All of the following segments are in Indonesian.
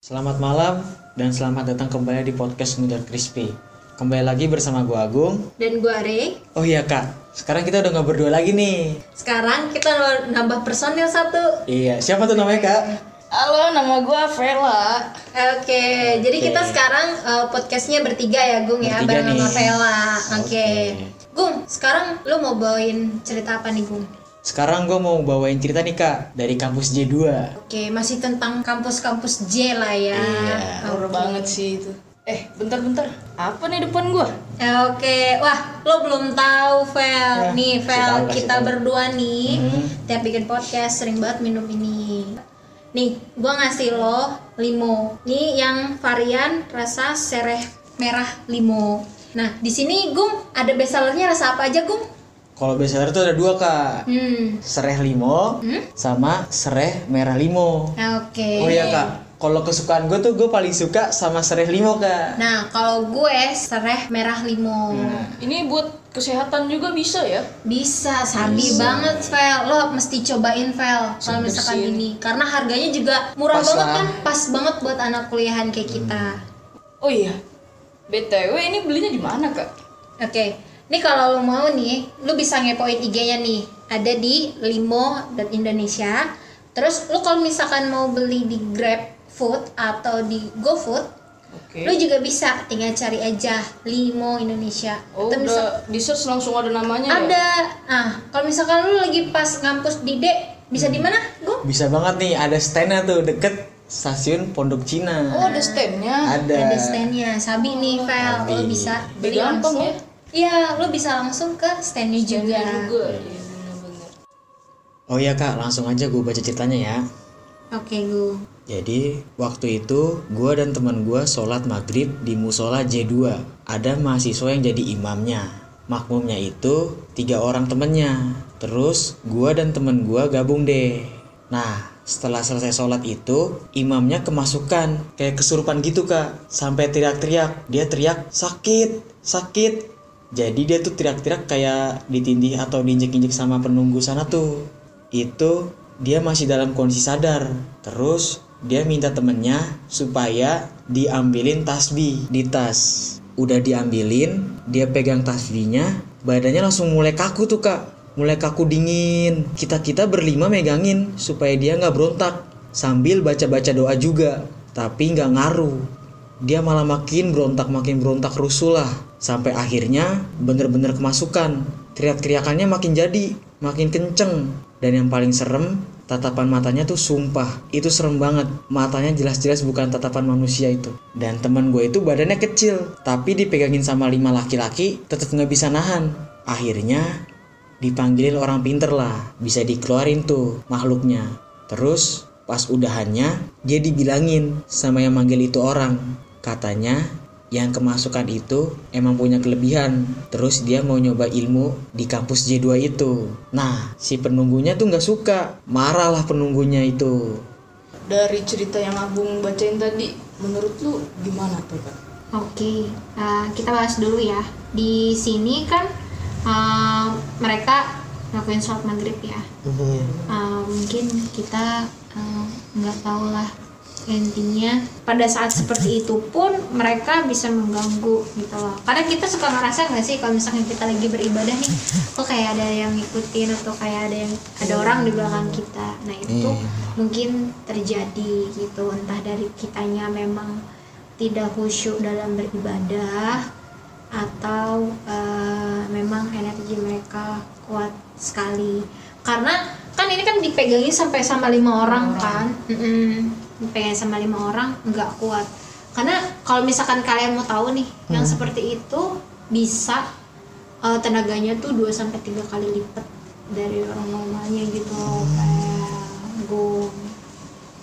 Selamat malam dan selamat datang kembali di podcast Mudar Crispy. Kembali lagi bersama gua Agung. Dan gue Are. Oh iya kak, sekarang kita udah nggak berdua lagi nih. Sekarang kita nambah personil satu. Iya, siapa tuh namanya kak? Halo, nama gua Vela. Oke, jadi kita sekarang eh, podcastnya bertiga ya, Gung ya, Bertiga bareng sama nih. Vela. Oke. Oke. Gung, sekarang lu mau bawain cerita apa nih, Gung? Sekarang gua mau bawain cerita nih kak dari kampus J2. Oke, masih tentang kampus-kampus J lah ya. Iya, Horor banget sih itu. Eh, bentar-bentar. Apa nih depan gua? Eh, Oke, wah lo belum tahu Vel. Ya, nih Vel, kita tahu. berdua nih Hmm. tiap bikin podcast sering banget minum ini. Nih, gua ngasih lo limo. Nih yang varian rasa sereh merah limo. Nah, di sini Gung ada bestsellernya rasa apa aja Gung? Kalau bestseller tuh ada dua kak, Hmm, sereh limo Hmm? sama sereh merah limo. oke. Oh iya kak, kalau kesukaan gue tuh gue paling suka sama sereh limo kak. Nah, kalau gue sereh merah limo. Nah, Ini buat kesehatan juga bisa ya? Bisa, sabi banget, Vel. Lo mesti cobain, Vel. Kalau misalkan ini, karena harganya juga murah Pas banget lah. kan, pas banget buat anak kuliahan kayak kita. Oh iya. BTW ini belinya di mana, Kak? Oke, ini kalau lo mau nih, lo bisa ngepoin IG-nya nih. Ada di Limo dan Indonesia. Terus lo kalau misalkan mau beli di Grab Food atau di GoFood, Oke. lo juga bisa tinggal cari aja Limo Indonesia. Oh, Atau misal- udah di search langsung ada namanya ya? ada. Nah, kalau misalkan lo lagi pas ngampus di D, bisa di mana? Gue bisa banget nih ada standnya tuh deket stasiun Pondok Cina. Oh, ada stand-nya. Ada. ada standnya sabi nih Vel Sabi. lo bisa beli Gampang langsung ya? Iya lo bisa langsung ke standnya juga, juga. Iya, bener-bener. Oh iya kak, langsung aja gue baca ceritanya ya. oke gue Jadi waktu itu gue dan teman gue sholat maghrib di musola J2. Ada mahasiswa yang jadi imamnya. Makmumnya itu tiga orang temennya. Terus gue dan temen gue gabung deh. Nah setelah selesai sholat itu imamnya kemasukan kayak kesurupan gitu kak. Sampai teriak-teriak. Dia teriak sakit, sakit. Jadi dia tuh teriak-teriak kayak ditindih atau diinjek-injek sama penunggu sana tuh. Itu dia masih dalam kondisi sadar. Terus dia minta temennya supaya diambilin tasbih di tas. Udah diambilin, dia pegang tasbihnya, badannya langsung mulai kaku tuh kak. Mulai kaku dingin. Kita-kita berlima megangin supaya dia nggak berontak. Sambil baca-baca doa juga. Tapi nggak ngaruh dia malah makin berontak makin berontak rusuh lah sampai akhirnya bener-bener kemasukan. Teriak-teriakannya makin jadi makin kenceng. Dan yang paling serem tatapan matanya tuh sumpah. Itu serem banget. Matanya jelas-jelas bukan tatapan manusia itu. Dan teman gue itu badannya kecil tapi dipegangin sama lima laki-laki tetap nggak bisa nahan. Akhirnya dipanggilin orang pinter lah. Bisa dikeluarin tuh makhluknya. Terus pas udahannya dia dibilangin sama yang manggil itu orang. Katanya yang kemasukan itu emang punya kelebihan. Terus dia mau nyoba ilmu di kampus J2 itu. Nah si penunggunya tuh nggak suka. Marah lah penunggunya itu. Dari cerita yang Agung bacain tadi, menurut lu gimana tuh, Kak? oke eh, kita bahas dulu ya. Di sini kan eh, mereka ngelakuin sholat maghrib ya. Eh, mungkin kita nggak tahu lah intinya pada saat seperti itu pun mereka bisa mengganggu gitu loh. Karena kita suka ngerasa nggak sih kalau misalnya kita lagi beribadah nih kok kayak ada yang ngikutin atau kayak ada yang ada orang di belakang kita? Nah itu Iya. mungkin terjadi gitu. Entah dari kitanya memang tidak khusyuk dalam beribadah atau eh, memang energi mereka kuat sekali. Karena ini kan dipegangin sampai sama lima orang kan Mm-mm. dipegangin sama lima orang nggak kuat karena kalau misalkan kalian mau tahu nih yang seperti itu bisa eh, tenaganya tuh 2 sampai tiga kali lipat dari orang normalnya gitu kayak gue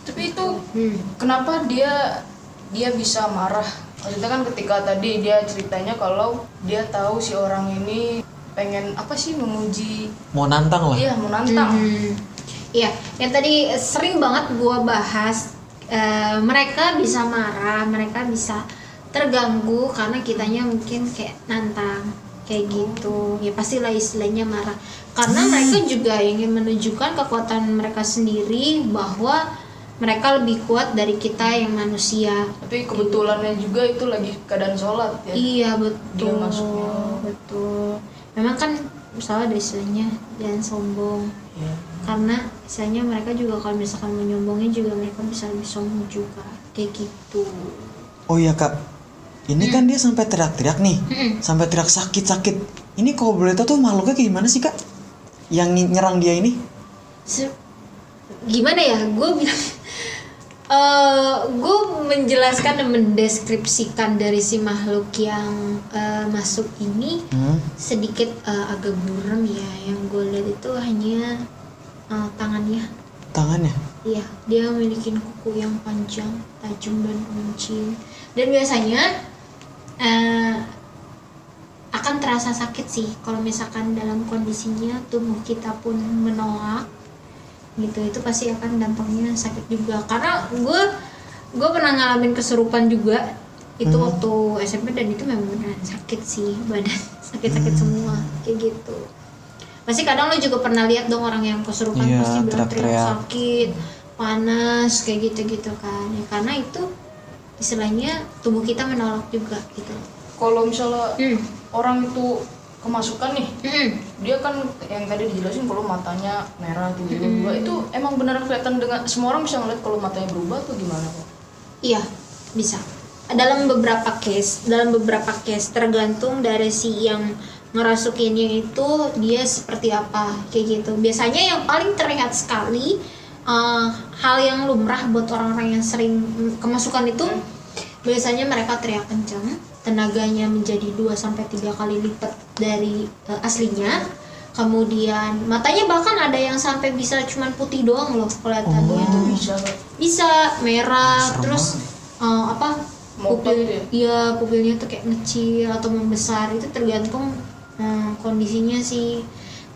Tapi itu hmm. kenapa dia dia bisa marah? Maksudnya kan ketika tadi dia ceritanya kalau dia tahu si orang ini pengen apa sih menguji mau nantang lah iya mau nantang Mhm. Iya, yang tadi sering banget gua bahas eh, mereka bisa marah, mereka bisa terganggu karena kitanya mungkin kayak nantang kayak gitu. Ya pastilah istilahnya marah. Karena mereka juga ingin menunjukkan kekuatan mereka sendiri bahwa mereka lebih kuat dari kita yang manusia tapi kebetulannya juga itu lagi keadaan sholat ya iya Dia betul masuknya. betul memang kan misalnya ada istilahnya jangan sombong Iya. karena misalnya mereka juga kalau misalkan menyombongnya juga mereka bisa lebih sombong juga kayak gitu Oh iya kak, ini kan dia sampai teriak-teriak nih, Mm-mm. sampai teriak sakit-sakit. Ini kalau boleh tahu tuh makhluknya kayak gimana sih kak? Yang ny- nyerang dia ini? Se- gimana ya gue bilang eh gue menjelaskan dan mendeskripsikan dari si makhluk yang eh, masuk ini Hmm? sedikit eh, agak buram ya yang gue lihat itu hanya eh, tangannya Tangannya? Iya, dia memiliki kuku yang panjang, tajam dan runcing. Dan biasanya eh, akan terasa sakit sih kalau misalkan dalam kondisinya tubuh kita pun menolak gitu itu pasti akan dampaknya sakit juga. Karena gue gue pernah ngalamin kesurupan juga itu Hmm. waktu SMP dan itu memang beneran sakit sih badan. Sakit-sakit semua kayak gitu. Pasti kadang lo juga pernah lihat dong orang yang kesurupan Iya, pasti bilang teriak sakit panas kayak gitu-gitu kan. Ya karena itu istilahnya tubuh kita menolak juga gitu. Kalau misalnya hmm. orang itu kemasukan nih Hmm. dia kan yang tadi dijelasin kalau matanya merah tiba-tiba berubah itu emang beneran kelihatan dengan semua orang bisa ngeliat kalau matanya berubah atau gimana kok Iya, bisa. Dalam beberapa case, dalam beberapa case tergantung dari si yang ngerasukinnya itu dia seperti apa kayak gitu. Biasanya yang paling terlihat sekali eh, hal yang lumrah buat orang-orang yang sering mm, kemasukan itu biasanya mereka teriak kencang, tenaganya menjadi 2 sampai 3 kali lipat dari eh, aslinya. Kemudian matanya bahkan ada yang sampai bisa cuman putih doang loh kelihatannya. Oh. itu bisa. Bisa merah Serem terus eh, apa pupil ya? iya pupilnya tuh kayak ngecil atau membesar. Itu tergantung eh, kondisinya sih.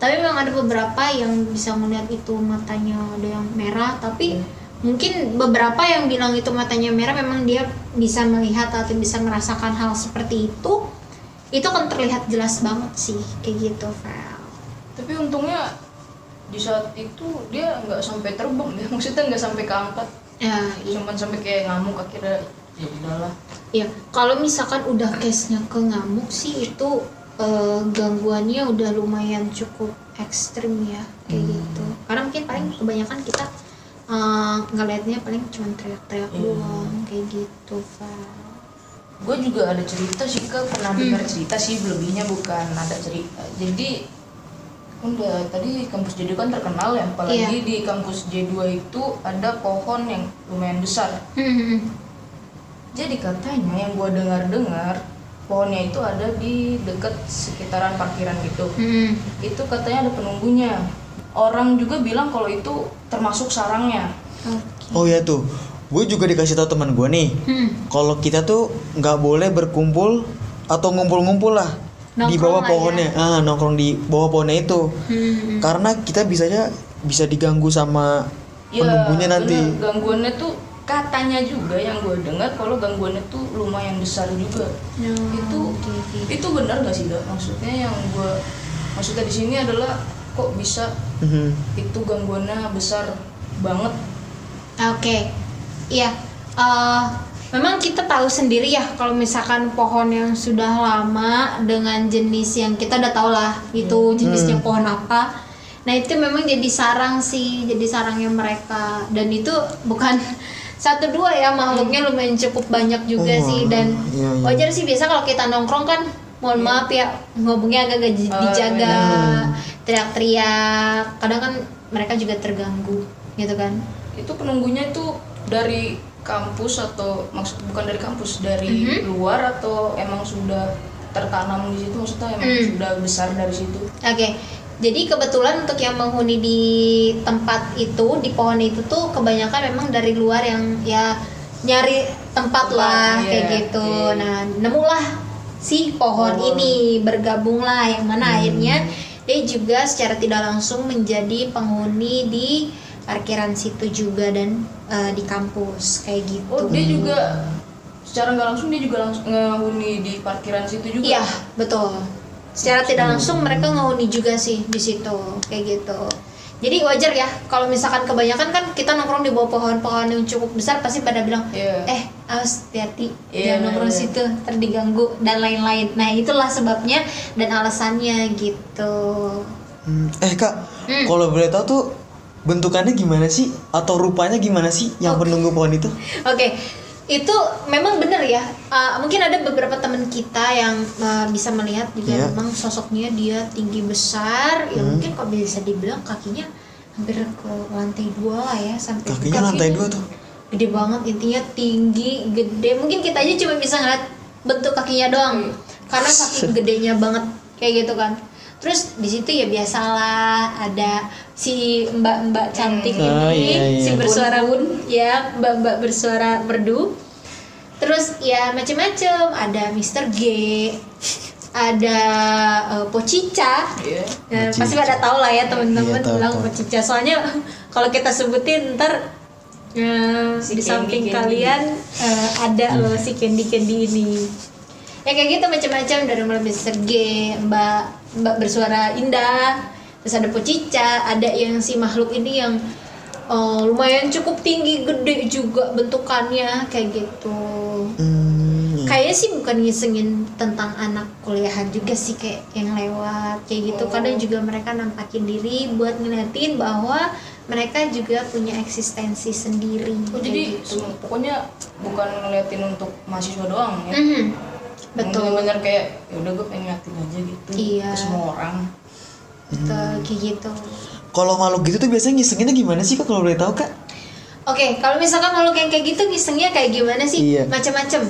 Tapi memang ada beberapa yang bisa melihat itu matanya ada yang merah. Tapi mungkin beberapa yang bilang itu matanya merah memang dia bisa melihat atau bisa merasakan hal seperti itu itu akan terlihat jelas banget sih kayak gitu Vel. tapi untungnya di saat itu dia nggak sampai terbang dia maksudnya nggak sampai keangkat ya iya. Cuman sampai kayak ngamuk akhirnya ya udahlah. Ya, kalau misalkan udah case-nya ke ngamuk sih itu eh, gangguannya udah lumayan cukup ekstrim ya kayak gitu. Karena mungkin paling kebanyakan kita eh, ngelihatnya paling cuma teriak-teriak doang kayak gitu, Val. Gue juga ada cerita sih kak. Pernah dengar cerita sih lebihnya bukan ada cerita jadi udah tadi kampus J2 kan terkenal ya apalagi di kampus J2 itu ada pohon yang lumayan besar. Jadi katanya yang gue dengar-dengar pohonnya itu ada di dekat sekitaran parkiran gitu. Hmm. itu katanya ada penunggunya. Orang juga bilang kalau itu termasuk sarangnya. Oke. Oh iya tuh, gue juga dikasih tahu teman gue nih, Hmm. kalau kita tuh nggak boleh berkumpul atau ngumpul-ngumpul lah di Nongkrong bawah lah ya. pohonnya, ah nongkrong di bawah pohonnya itu, Hmm. karena kita bisanya bisa diganggu sama penunggunya nanti. bener, gangguannya tuh katanya juga yang gue dengar kalau gangguannya tuh lumayan besar juga No, itu oke. itu benar gak sih Dak? maksudnya yang gue maksudnya di sini adalah kok bisa Mhm. itu gangguannya besar banget Oke, iya. Eh, memang kita tahu sendiri ya kalau misalkan pohon yang sudah lama dengan jenis yang kita udah tahu lah itu jenisnya pohon apa. Nah itu memang jadi sarang sih, jadi sarangnya mereka dan itu bukan satu dua ya makhluknya lumayan cukup banyak juga Oh, sih dan iya, iya. wajar sih biasa kalau kita nongkrong kan mohon maaf ya ngomongnya agak agak Oh, dijaga iya. teriak-teriak kadang kan mereka juga terganggu gitu kan itu penunggunya itu dari kampus atau maksud bukan dari kampus dari Mhm. luar atau emang sudah tertanam di situ maksudnya emang Hmm. sudah besar dari situ Oke, jadi kebetulan untuk yang menghuni di tempat itu di pohon itu tuh kebanyakan memang dari luar yang ya nyari tempat, Tempat, lah iya, kayak gitu. oke. Nah, nemulah si pohon Pohon. ini bergabunglah yang mana akhirnya dia juga secara tidak langsung menjadi penghuni di parkiran situ juga dan eh, di kampus kayak gitu. oh dia juga secara nggak langsung dia juga langsung ngehuni di parkiran situ juga Iya, betul. Secara tidak langsung mereka ngehuni juga sih di situ, kayak gitu. jadi wajar ya kalau misalkan kebanyakan kan kita nongkrong di bawah pohon-pohon yang cukup besar pasti pada bilang Iya. eh awas hati-hati Iya, jangan nongkrong iya. situ terdiganggu dan lain-lain nah itulah sebabnya dan alasannya gitu Hmm, Eh kak, Hmm. kalau boleh tahu tuh bentukannya gimana sih? Atau rupanya gimana sih yang penunggu pohon itu? Oke, itu memang benar ya. Uh, mungkin ada beberapa teman kita yang uh, bisa melihat juga Iya. memang sosoknya dia tinggi besar. Ya Hmm. mungkin kalau bisa dibilang kakinya hampir ke lantai dua lah ya sampai Kakinya lantai dua tuh. Gede banget intinya tinggi, gede. Mungkin kita aja cuma bisa ngeliat bentuk kakinya doang. Iya. Karena saking gedenya banget kayak gitu kan. Terus di situ ya biasalah ada si mbak-mbak cantik Oh, ini, iya, iya. si bersuara ya mbak-mbak bersuara merdu. Terus ya macem-macem ada Mr. G, ada eh, Pocica. Iya. Ya, Pocica. pasti pada tahu lah ya teman-teman Iya, tahu, bilang tahu. Pocica. Soalnya kalau kita sebutin ntar eh, Si di Candy, samping Candy. kalian eh, ada loh si Candy Candy ini. Ya kayak gitu macam-macam dari mulai. G, Mbak Mbak bersuara indah, terus ada Pocica, ada yang si makhluk ini yang eh, lumayan cukup tinggi, gede juga bentukannya kayak gitu. Hmm, Kayaknya sih bukan ngisengin tentang anak kuliahan juga sih kayak yang lewat kayak gitu. Oh. Kadang juga mereka nampakin diri buat ngeliatin bahwa mereka juga punya eksistensi sendiri. Oh, jadi gitu. pokoknya bukan ngeliatin untuk mahasiswa doang ya. Mhm. Betul, Bener-bener kayak ya udah gue pengen ngeliatin aja gitu Iya. ke semua orang. betul kayak gitu. Kalau makhluk gitu tuh biasanya ngisenginnya gimana sih kak kalau boleh tahu kak? Oke, kalau misalkan makhluk yang kayak gitu ngisengnya kayak gimana sih? Iya. Macam-macam.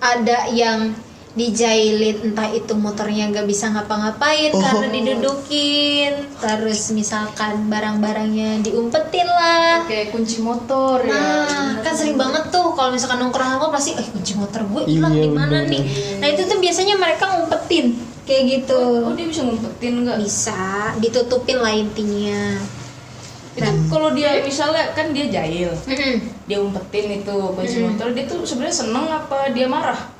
Ada yang dijailin entah itu motornya nggak bisa ngapa-ngapain Oh. karena didudukin terus misalkan barang-barangnya diumpetin lah Kayak kunci motor ya. Nah, kan sering banget tuh kalau misalkan nongkrong nongkrong pasti, eh kunci motor gue hilang Iya, di mana nih? Nah itu tuh biasanya mereka ngumpetin kayak gitu. Oh, dia bisa ngumpetin nggak? Bisa ditutupin lah intinya. Itu kalau dia misalnya kan dia jahil, dia umpetin itu kunci motor, dia tuh sebenarnya seneng apa dia marah?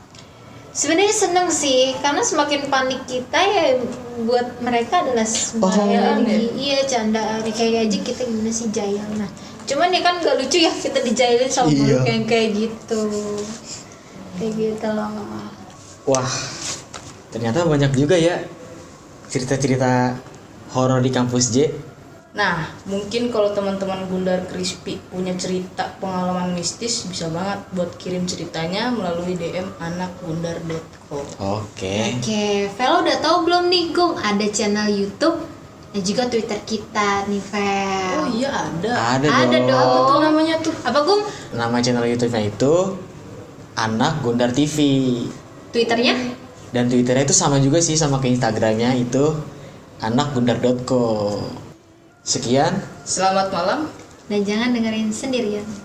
Sebenarnya seneng sih, karena semakin panik kita ya buat mereka adalah Oh. Candaan ya? iya candaan kayak aja kita gimana sih jahil. Nah, cuman ya kan gak lucu ya kita dijailin sama Iya. yang kayak gitu. Kayak gitu loh. Wah, ternyata banyak juga ya cerita-cerita horor di kampus J. Nah, mungkin kalau teman-teman Gundar Crispy punya cerita pengalaman mistis, bisa banget buat kirim ceritanya melalui DM anakgundar.co. Oke. Oke, Velo udah tahu belum nih, Gung? Ada channel YouTube dan juga Twitter kita nih, Vel. Oh iya ada. Ada, Ada dong. dong. Apa tuh namanya tuh? Apa, Gung? Nama channel YouTube-nya itu Anak Gundar TV. Twitternya? Dan Twitternya itu sama juga sih sama ke Instagramnya itu anakgundar.co. Sekian. Selamat malam. Dan jangan dengerin sendirian.